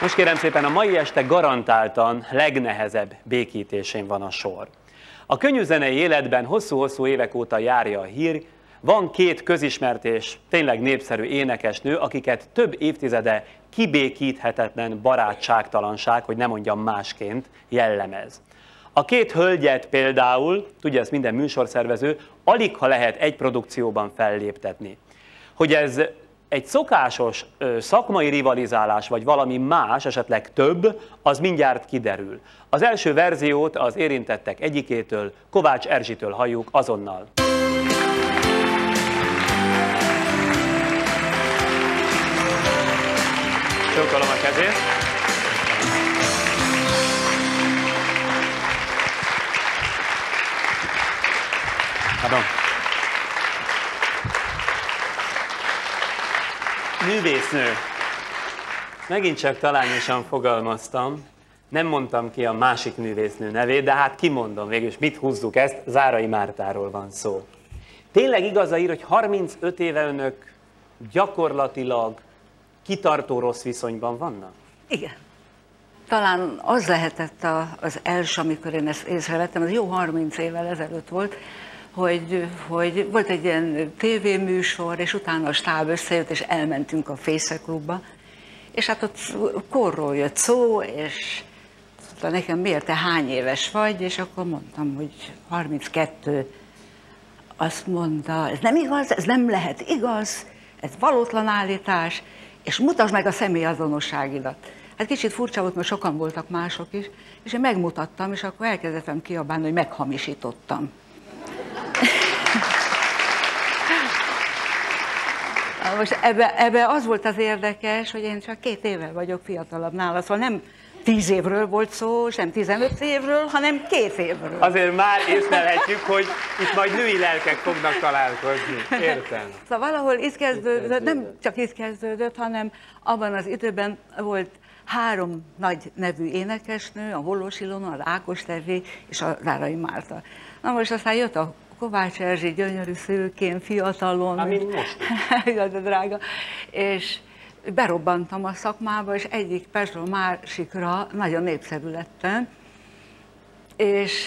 Most kérem szépen, a mai este garantáltan legnehezebb békítésén van a sor. A könnyűzenei életben hosszú-hosszú évek óta járja a hír, van két közismert és tényleg népszerű énekesnő, akiket több évtizede kibékíthetetlen barátságtalanság, hogy nem mondjam másként, jellemez. A két hölgyet például, tudja ezt minden műsorszervező, alig ha lehet egy produkcióban felléptetni. Hogy ez egy szokásos szakmai rivalizálás, vagy valami más, esetleg több, az mindjárt kiderül. Az első verziót az érintettek egyikétől, Kovács Erzsitől halljuk azonnal. Csókolom a kezét. Pardon. Művésznő. Megint csak talányosan fogalmaztam. Nem mondtam ki a másik művésznő nevét, de hát kimondom végül, mit húzzuk ezt, Zárai Mártáról van szó. Tényleg igaz a ír, hogy 35 éve önök gyakorlatilag kitartó rossz viszonyban vannak? Igen. Talán az lehetett a, az első, amikor én ezt észrevettem, az jó 30 évvel ezelőtt volt, hogy, hogy volt egy ilyen tévéműsor, és utána a stáb összejött, és elmentünk a Fészeklubba, és hát ott korról jött szó, és mondta nekem, miért te hány éves vagy, és akkor mondtam, hogy 32. Azt mondta, ez nem igaz, ez nem lehet igaz, ez valótlan állítás, és mutasd meg a személyazonosságidat. Hát kicsit furcsa volt, mert sokan voltak mások is, és én megmutattam, és akkor elkezdtem kiabálni, hogy meghamisítottam. Na Most ebbe, ebbe az volt az érdekes, hogy én csak két éve vagyok fiatalabb nála, szóval nem tíz évről volt szó, sem 15 évről, hanem két évről. Azért már észlelhetjük, hogy itt majd női lelkek fognak találkozni. Értem. Szóval valahol itt kezdődött, nem csak itt kezdődött, hanem abban az időben volt három nagy nevű énekesnő, a Hollós Ilona, a Ákos Tevé és a Zárai Márta. Na most aztán jött a Kovács Erzsi, gyönyörű szőkén, fiatalon. Mint most. De drága. És berobbantam a szakmába, és egyik percről másikra nagyon népszerű lettem. És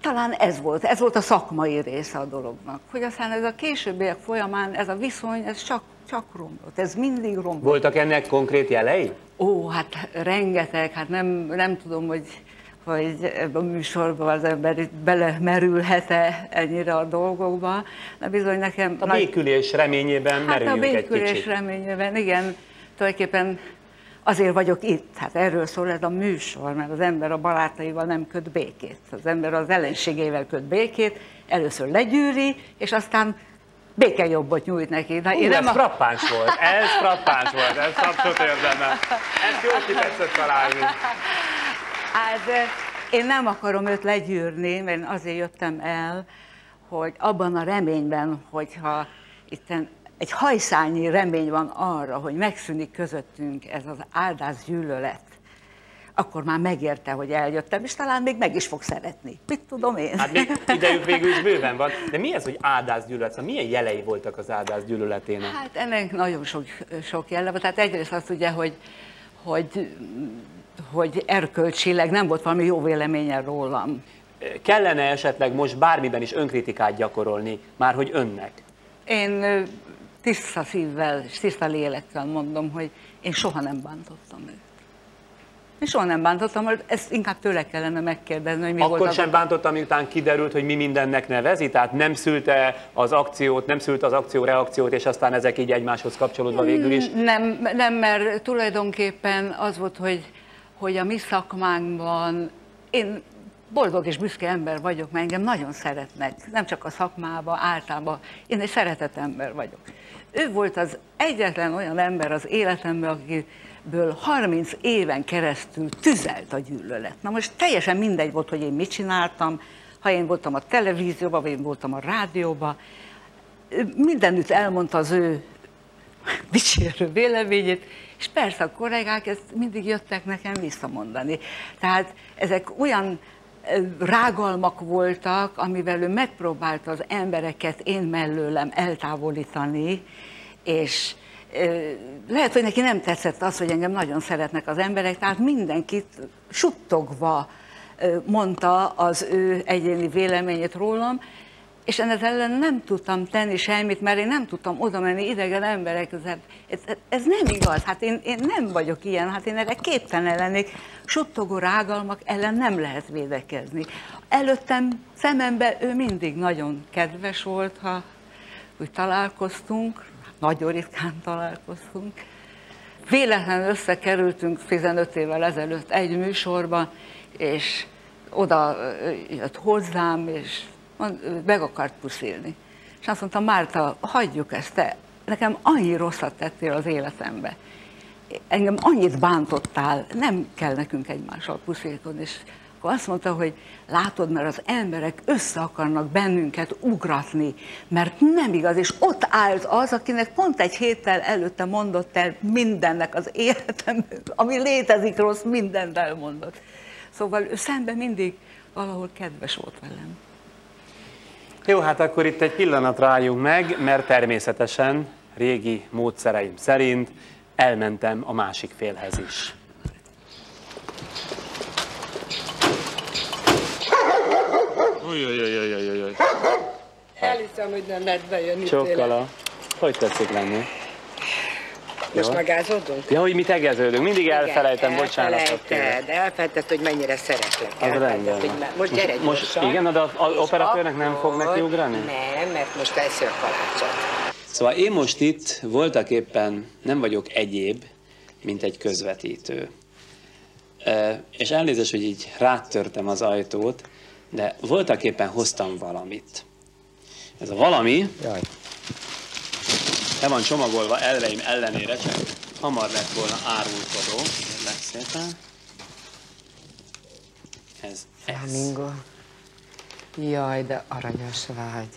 talán ez volt, ez volt a szakmai része a dolognak. Hogy aztán ez a későbbiek folyamán, ez a viszony, ez csak, csak romlott, ez mindig romlott. Voltak ennek konkrét jelei? Ó, hát rengeteg, hát nem, nem tudom, hogy, hogy a műsorban az ember belemerülhet-e ennyire a dolgokba, de bizony nekem... A békülés reményében Hát a merüljünk egy békülés kicsit. reményében, igen, tulajdonképpen azért vagyok itt, hát erről szól ez a műsor, mert az ember a barátaival nem köt békét. Az ember az ellenségével köt békét, először legyűri, és aztán békejobbot nyújt neki. Na, Hú, ez frappáns volt, ez frappáns volt, ez abszolút érdemel. Ezt jól ki tetszett találni. Hát én nem akarom őt legyűrni, mert én azért jöttem el, hogy abban a reményben, hogyha itt egy hajszányi remény van arra, hogy megszűnik közöttünk ez az áldás gyűlölet, akkor már megérte, hogy eljöttem, és talán még meg is fog szeretni. Mit tudom én? Hát még idejük végül is bőven van. De mi ez, hogy áldásgyűlölet? Szóval milyen jelei voltak az áldásgyűlöletének? Hát ennek nagyon sok, sok jelle van. Tehát egyrészt azt ugye, hogy, hogy, hogy erkölcsileg nem volt valami jó véleménye rólam. Kellene esetleg most bármiben is önkritikát gyakorolni, már hogy önnek? Én tiszta szívvel és tiszta lélekkel mondom, hogy én soha nem bántottam őt. Én soha nem bántottam, mert ezt inkább tőle kellene megkérdezni, hogy mi volt Akkor sem bántottam, miután kiderült, hogy mi mindennek nevezi? Tehát nem szülte az akciót, nem szült az akció reakciót, és aztán ezek így egymáshoz kapcsolódva végül is? Nem, nem, mert tulajdonképpen az volt, hogy, hogy a mi szakmánkban én boldog és büszke ember vagyok, mert engem nagyon szeretnek, nem csak a szakmában, általában. Én egy szeretett ember vagyok. Ő volt az egyetlen olyan ember az életemben, akiből 30 éven keresztül tüzelt a gyűlölet. Na most teljesen mindegy volt, hogy én mit csináltam, ha én voltam a televízióban, vagy én voltam a rádióban, mindenütt elmondta az ő dicsérő véleményét, és persze a kollégák ezt mindig jöttek nekem visszamondani. Tehát ezek olyan rágalmak voltak, amivel ő megpróbálta az embereket én mellőlem eltávolítani, és, lehet, hogy neki nem tetszett az, hogy engem nagyon szeretnek az emberek, tehát mindenkit suttogva mondta az ő egyéni véleményét rólam, és ennek ellen nem tudtam tenni semmit, mert én nem tudtam oda menni idegen emberek Ez, ez nem igaz, hát én, én nem vagyok ilyen, hát én erre képtelen lennék. Suttogó rágalmak ellen nem lehet védekezni. Előttem szemembe ő mindig nagyon kedves volt, ha úgy találkoztunk, nagyon ritkán találkoztunk. Véletlenül összekerültünk 15 évvel ezelőtt egy műsorban, és oda jött hozzám, és meg akart puszilni. És azt mondta, Márta, hagyjuk ezt, te nekem annyi rosszat tettél az életembe. Engem annyit bántottál, nem kell nekünk egymással puszilkodni. És akkor azt mondta, hogy látod, mert az emberek össze akarnak bennünket ugratni, mert nem igaz, és ott állt az, akinek pont egy héttel előtte mondott el mindennek az életem, ami létezik rossz, mindent elmondott. Szóval ő szemben mindig valahol kedves volt velem. Jó, hát akkor itt egy pillanatra álljunk meg, mert természetesen régi módszereim szerint elmentem a másik félhez is. Ujjjjjjjjjjjjjj. Elhiszem, hogy nem lehet bejönni Csokkala. Hogy tetszik lenni? Most magázódunk? Ja, hogy mi tegeződünk. Mindig elfelejtem, Igen, bocsánatot elfelejted, kérek. elfelejted, hogy mennyire szeretlek. Az Elfelejted, rendben hogy már- Most gyere Most- gyorsan. igen, de az És operatőrnek nem fog akkor- nekiugrani? Nem, mert most eszi a kalácsot. Szóval én most itt voltak éppen nem vagyok egyéb, mint egy közvetítő. E, és elnézést, hogy így rátörtem az ajtót, de voltak éppen hoztam valamit. Ez a valami Jaj. Le van csomagolva elveim ellenére, csak hamar lett volna árulkodó. Kérlek szépen. Ez ez. Flamingo. Jaj, de aranyos vagy.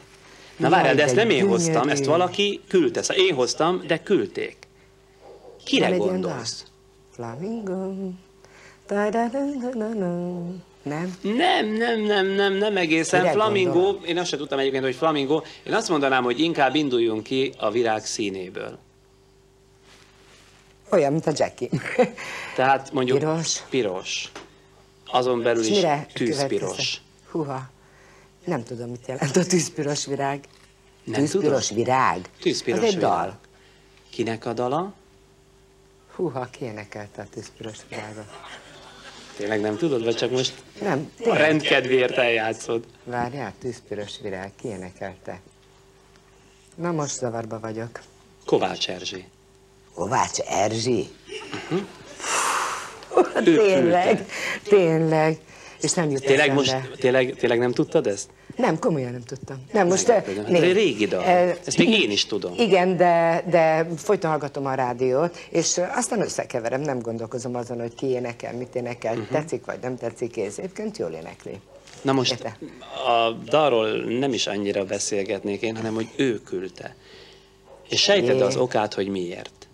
Na várjál, de ezt nem én gyönyörű. hoztam, ezt valaki küldte. Szóval én hoztam, de küldték. Kire Van egy ilyen gondolsz? dal? Flamingo. Da-da-da-da-da-da. Nem? Nem, nem, nem, nem, nem egészen. Mire Flamingo, gondol? én azt sem tudtam egyébként, hogy flamingo. Én azt mondanám, hogy inkább induljunk ki a virág színéből. Olyan, mint a Jackie. Tehát mondjuk Piros. piros. Azon belül is tűzpiros. Húha. Nem tudom, mit jelent a tűzpiros virág. Nem tűzpiros tudod? virág? Tűzpiros Az egy virág. dal. Kinek a dala? Húha, ki énekelte a tűzpiros virágot? Tényleg nem tudod, vagy csak most Nem, a tényleg. rendkedvéért eljátszod? Várjál, tűzpiros virág, ki énekelte? Na most zavarba vagyok. Kovács Erzsi. Kovács Erzsi? Ő tényleg, küldte. tényleg. És nem jut Tényleg most, tényleg, tényleg nem tudtad ezt? Nem, komolyan nem tudtam. Nem, most... Meglepődöm. Hát ez egy régi dal. eh, Ezt még én is tudom. Igen, de, de folyton hallgatom a rádiót, és eh, aztán összekeverem, nem gondolkozom azon, hogy ki énekel, mit énekel, uh-huh. tetszik vagy nem tetszik, és egyébként jól énekli. Na most Érte? a dalról nem is annyira beszélgetnék én, hanem hogy ő küldte. És sejted Jé. az okát, hogy miért?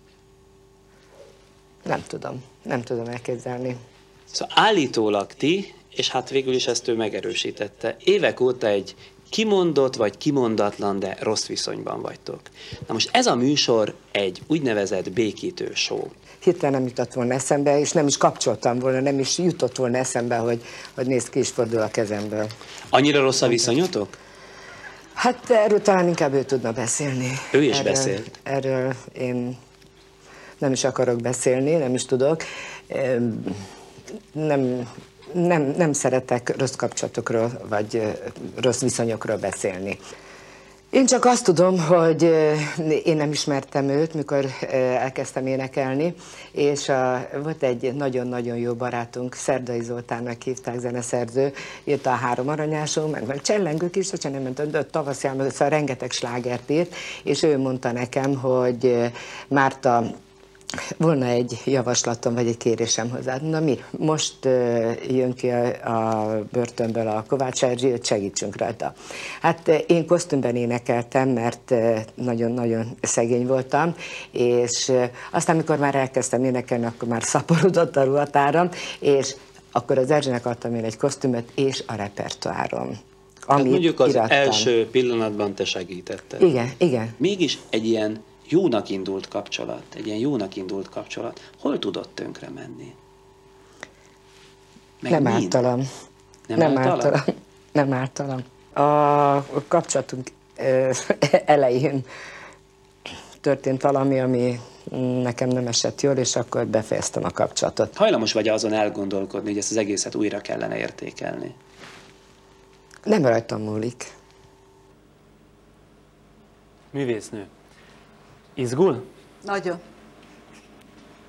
Nem tudom, nem tudom elképzelni. Szóval állítólag ti, és hát végül is ezt ő megerősítette, évek óta egy kimondott vagy kimondatlan, de rossz viszonyban vagytok. Na most ez a műsor egy úgynevezett békítő show. Hirtelen nem jutott volna eszembe, és nem is kapcsoltam volna, nem is jutott volna eszembe, hogy, hogy nézd ki is fordul a kezemből. Annyira rossz a viszonyotok? Hát erről talán inkább ő tudna beszélni. Ő is erről, beszélt. Erről én nem is akarok beszélni, nem is tudok. Em, Nem, nem, nem szeretek rossz kapcsolatokról, vagy rossz viszonyokról beszélni. Én csak azt tudom, hogy én nem ismertem őt, mikor elkezdtem énekelni, és a, volt egy nagyon-nagyon jó barátunk, Szerdai Zoltánnak hívták zeneszerző, írta a három aranyásunk, meg, meg csellengők is, hogyha nem ment, de álmodó, szóval rengeteg slágert írt, és ő mondta nekem, hogy Márta, volna egy javaslatom, vagy egy kérésem hozzá. Na mi, most uh, jön ki a, a börtönből a Kovács hogy segítsünk rajta. Hát uh, én kosztümben énekeltem, mert uh, nagyon-nagyon szegény voltam, és uh, aztán, amikor már elkezdtem énekelni, akkor már szaporodott a ruhatáram, és akkor az Erzsinek adtam én egy kosztümöt és a repertoárom. Hát Amit mondjuk az irattam. első pillanatban te segítetted. Igen, igen. Mégis egy ilyen jónak indult kapcsolat, egy ilyen jónak indult kapcsolat, hol tudott tönkre menni? Meg nem mind? ártalam. Nem, nem ártalam? ártalam. Nem ártalam. A kapcsolatunk elején történt valami, ami nekem nem esett jól, és akkor befejeztem a kapcsolatot. Hajlamos vagy azon elgondolkodni, hogy ezt az egészet újra kellene értékelni? Nem rajtam múlik. Művésznő. Izgul? Nagyon.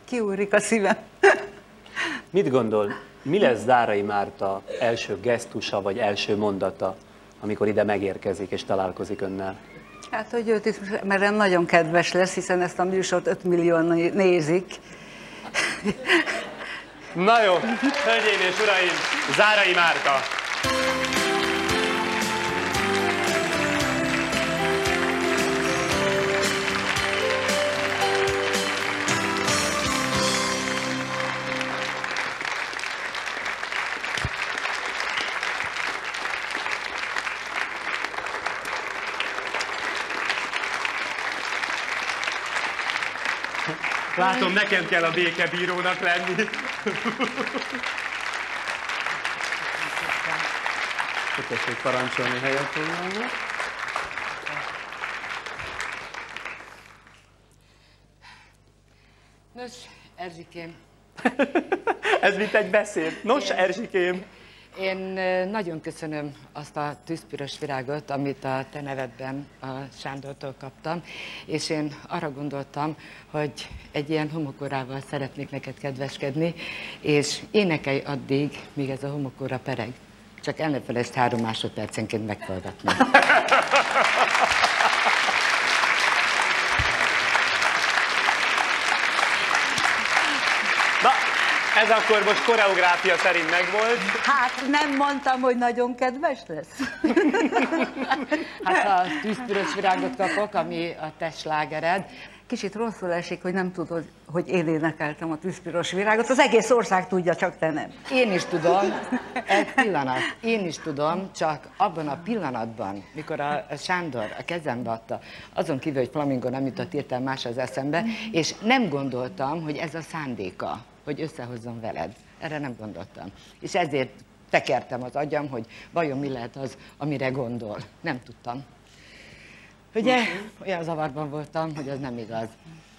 Kiúrik a szívem. Mit gondol, mi lesz Dárai Márta első gesztusa vagy első mondata, amikor ide megérkezik és találkozik önnel? Hát, hogy őt is, mert nagyon kedves lesz, hiszen ezt a műsort 5 millióan nézik. Na jó, hölgyeim és uraim, Zárai Márta! Látom, nekem kell a békebírónak lenni. Tessék parancsolni helyet foglalni. Nos, Erzsikém. Ez mint egy beszéd. Nos, Erzsikém. Én nagyon köszönöm azt a tűzpiros virágot, amit a te nevedben a Sándortól kaptam, és én arra gondoltam, hogy egy ilyen homokorával szeretnék neked kedveskedni, és énekelj addig, míg ez a homokóra pereg. Csak el ne felejtsd három másodpercenként meghallgatni. ez akkor most koreográfia szerint megvolt. Hát nem mondtam, hogy nagyon kedves lesz. hát a tűzpürös virágot kapok, ami a te slágered. Kicsit rosszul esik, hogy nem tudod, hogy én énekeltem a tűzpiros virágot. Az egész ország tudja, csak te nem. Én is tudom, egy pillanat, én is tudom, csak abban a pillanatban, mikor a Sándor a kezembe adta, azon kívül, hogy flamingon, amit ott írtam, más az eszembe, és nem gondoltam, hogy ez a szándéka hogy összehozzam veled. Erre nem gondoltam. És ezért tekertem az agyam, hogy vajon mi lehet az, amire gondol. Nem tudtam. Ugye olyan zavarban voltam, hogy az nem igaz.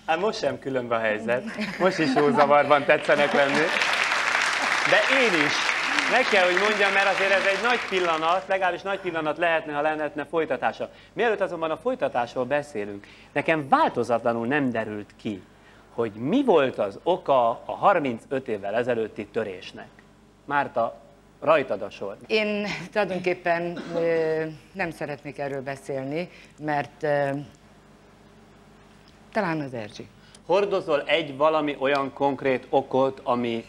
Hát most sem különb a helyzet. Most is jó zavarban tetszenek lenni. De én is. Meg kell, hogy mondjam, mert azért ez egy nagy pillanat, legalábbis nagy pillanat lehetne, ha lehetne folytatása. Mielőtt azonban a folytatásról beszélünk, nekem változatlanul nem derült ki, hogy mi volt az oka a 35 évvel ezelőtti törésnek. Márta, rajtad a sor. Én tulajdonképpen ö, nem szeretnék erről beszélni, mert talán az Erzsi. Hordozol egy valami olyan konkrét okot, ami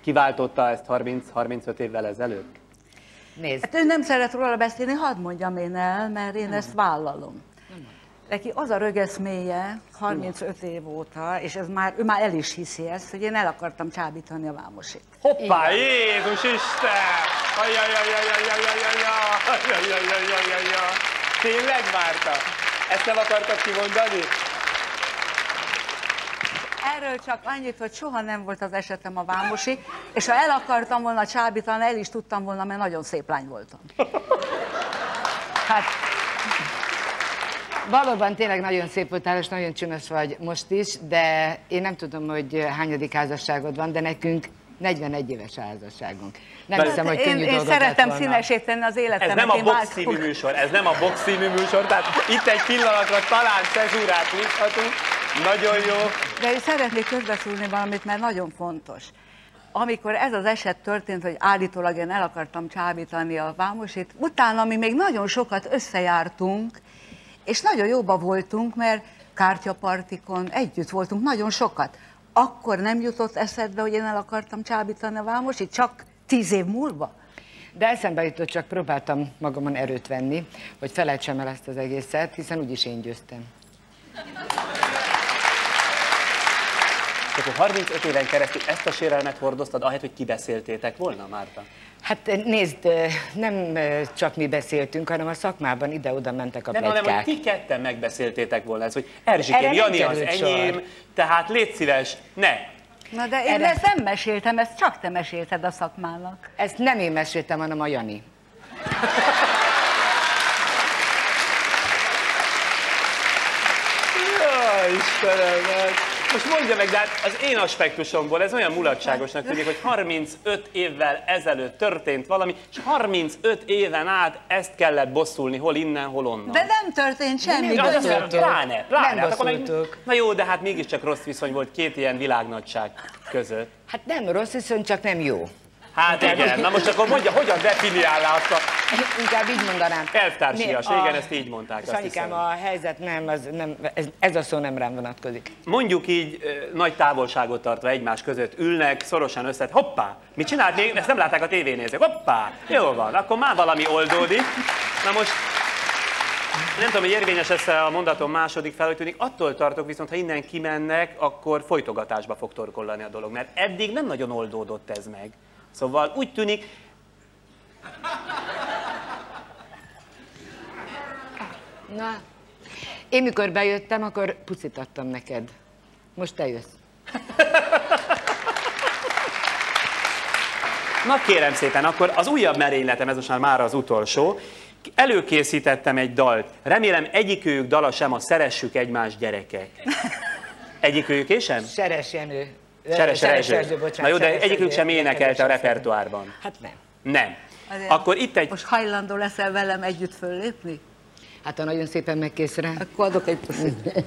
kiváltotta ezt 30-35 évvel ezelőtt? Nézd. Hát ő nem szeret róla beszélni, hadd mondjam én el, mert én ezt vállalom neki az a rögeszméje 35 év óta, és ez már, ő már el is hiszi ezt, hogy én el akartam csábítani a vámosit. Hoppá, Igen. Jézus Isten! Tényleg várta? Ezt nem akartad kimondani? Erről csak annyit, hogy soha nem volt az esetem a vámosi, és ha el akartam volna csábítani, el is tudtam volna, mert nagyon szép lány voltam. Hát valóban tényleg nagyon szép voltál, és nagyon csinos vagy most is, de én nem tudom, hogy hányadik házasságod van, de nekünk 41 éves házasságunk. Nem hiszem, hogy én, könnyű én lett szeretem volna. színesíteni az életemet. Ez nem a én box című műsor, ez nem a box című műsor, tehát itt egy pillanatra talán cezúrát hívhatunk. Nagyon jó. De én szeretnék közbeszúrni valamit, mert nagyon fontos. Amikor ez az eset történt, hogy állítólag én el akartam csábítani a Vámosit, utána mi még nagyon sokat összejártunk, és nagyon jóba voltunk, mert kártyapartikon együtt voltunk nagyon sokat. Akkor nem jutott eszedbe, hogy én el akartam csábítani a Vámosit, csak tíz év múlva? De eszembe jutott, csak próbáltam magamon erőt venni, hogy felejtsem el ezt az egészet, hiszen úgyis én győztem. Akkor 35 éven keresztül ezt a sérelmet hordoztad, ahelyett, hogy kibeszéltétek volna, Márta? Hát nézd, nem csak mi beszéltünk, hanem a szakmában ide-oda mentek a Nem, hanem, hogy ti ketten megbeszéltétek volna ezt, hogy Erzsikém, Jani az sor. enyém, tehát légy szíves, ne! Na de én Erre- ezt nem meséltem, ezt csak te mesélted a szakmának. Ezt nem én meséltem, hanem a Jani. Jaj, Istenem, hát. Most mondja meg, de hát az én aspektusomból ez olyan mulatságosnak tűnik, hogy 35 évvel ezelőtt történt valami, és 35 éven át ezt kellett bosszulni, hol innen, hol onnan. De nem történt semmi. De közöttünk. bosszultuk. Pláne, pláne. Nem hát akkor meg- bosszultuk. Na jó, de hát mégiscsak rossz viszony volt két ilyen világnagyság között. Hát nem rossz, viszont csak nem jó. Hát igen, na most akkor mondja, hogyan definiálná azt a Inkább így mondanám. elvtársias, a- régen ezt így mondták, Sanyikám, a helyzet nem, az nem ez, ez a szó nem rám vonatkozik. Mondjuk így nagy távolságot tartva egymás között ülnek, szorosan össze, hoppá, mit csinált még? Ezt nem látták a tévénézők, hoppá, jó van, akkor már valami oldódik. Na most nem tudom, hogy érvényes lesz a mondatom második fel, hogy tűnik, attól tartok viszont, ha innen kimennek, akkor folytogatásba fog torkollani a dolog, mert eddig nem nagyon oldódott ez meg. Szóval úgy tűnik, Na, én mikor bejöttem, akkor pucit adtam neked. Most te jössz. Na kérem szépen, akkor az újabb merényletem, ez most már mára az utolsó. Előkészítettem egy dalt. Remélem egyikőjük dala sem a Szeressük egymást gyerekek. Egyikőjük és sem? Seres. Seres bocsánat, Na jó, de Seres egyikük sem énekelte a repertoárban. Hát nem. Nem. Azért Akkor itt egy... Most hajlandó leszel velem együtt föllépni? Hát ha nagyon szépen megkészre. Akkor adok egy puszit.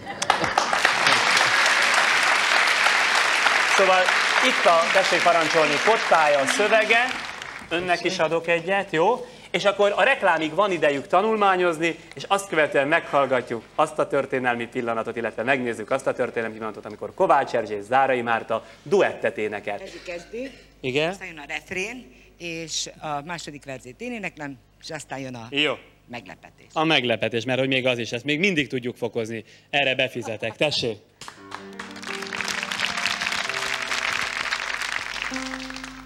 Szóval itt a, tessék parancsolni, kottája a szövege, önnek is adok egyet, jó? És akkor a reklámig van idejük tanulmányozni, és azt követően meghallgatjuk azt a történelmi pillanatot, illetve megnézzük azt a történelmi pillanatot, amikor Kovács Erzsé és Zárai Márta duettet énekel. Ez kezdő, Igen? aztán jön a refrén, és a második verzét én éneklem, és aztán jön a Jó. meglepetés. A meglepetés, mert hogy még az is, ezt még mindig tudjuk fokozni. Erre befizetek. Tessék!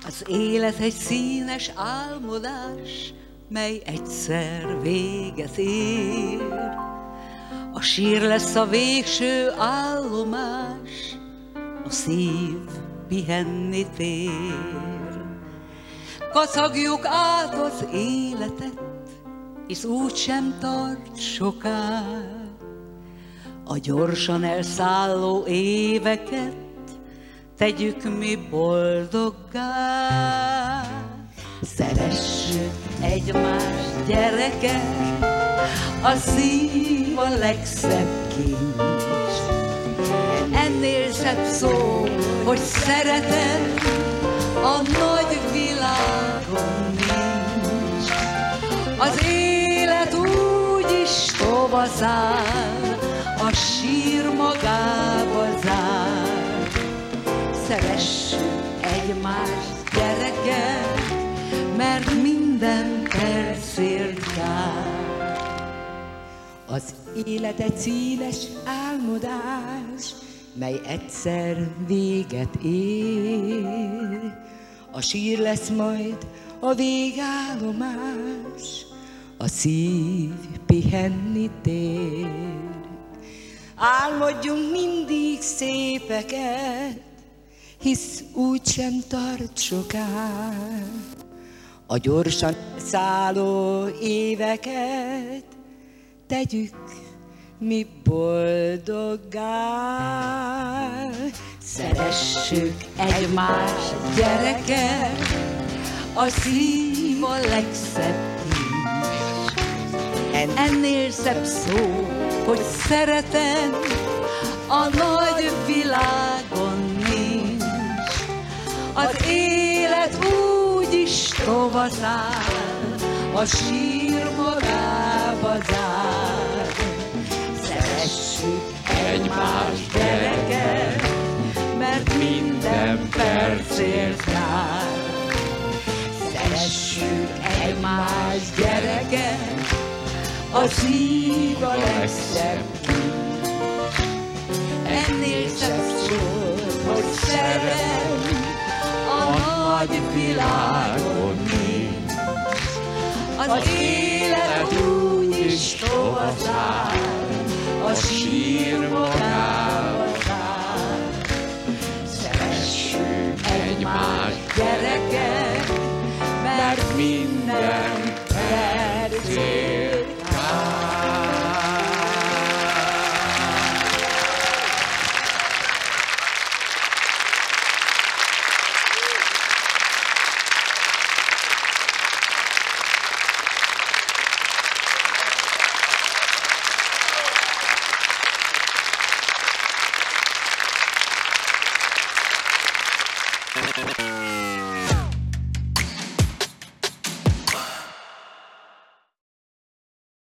Az élet egy színes álmodás, mely egyszer véget ér. A sír lesz a végső állomás, a szív pihenni tér. Kacagjuk át az életet, hisz úgy sem tart soká. A gyorsan elszálló éveket tegyük mi boldoggá. Szeressük egymást, gyerekek, a szív a legszebb kincs. Ennél szebb szó, hogy szeretem, jár. Az élet egy színes álmodás, mely egyszer véget ér. A sír lesz majd a végállomás, a szív pihenni tér. Álmodjunk mindig szépeket, hisz úgysem tart soká. A gyorsan szálló éveket tegyük mi boldoggá. Szeressük egymást, gyerekek, a szív a legszebb. En- Ennél szebb szó, hogy szeretem, a nagy világon úgy is tovazál, a sír magába zár. Szeressük egymást, gyerekek, mert minden percért jár. Szeressük egymást, gyerekek, a szív a legszebb. Ennél szebb szó, hogy szerelem a nagy világon nincs. Az élet úgy is tovább, a sír magába Szeressük egymást,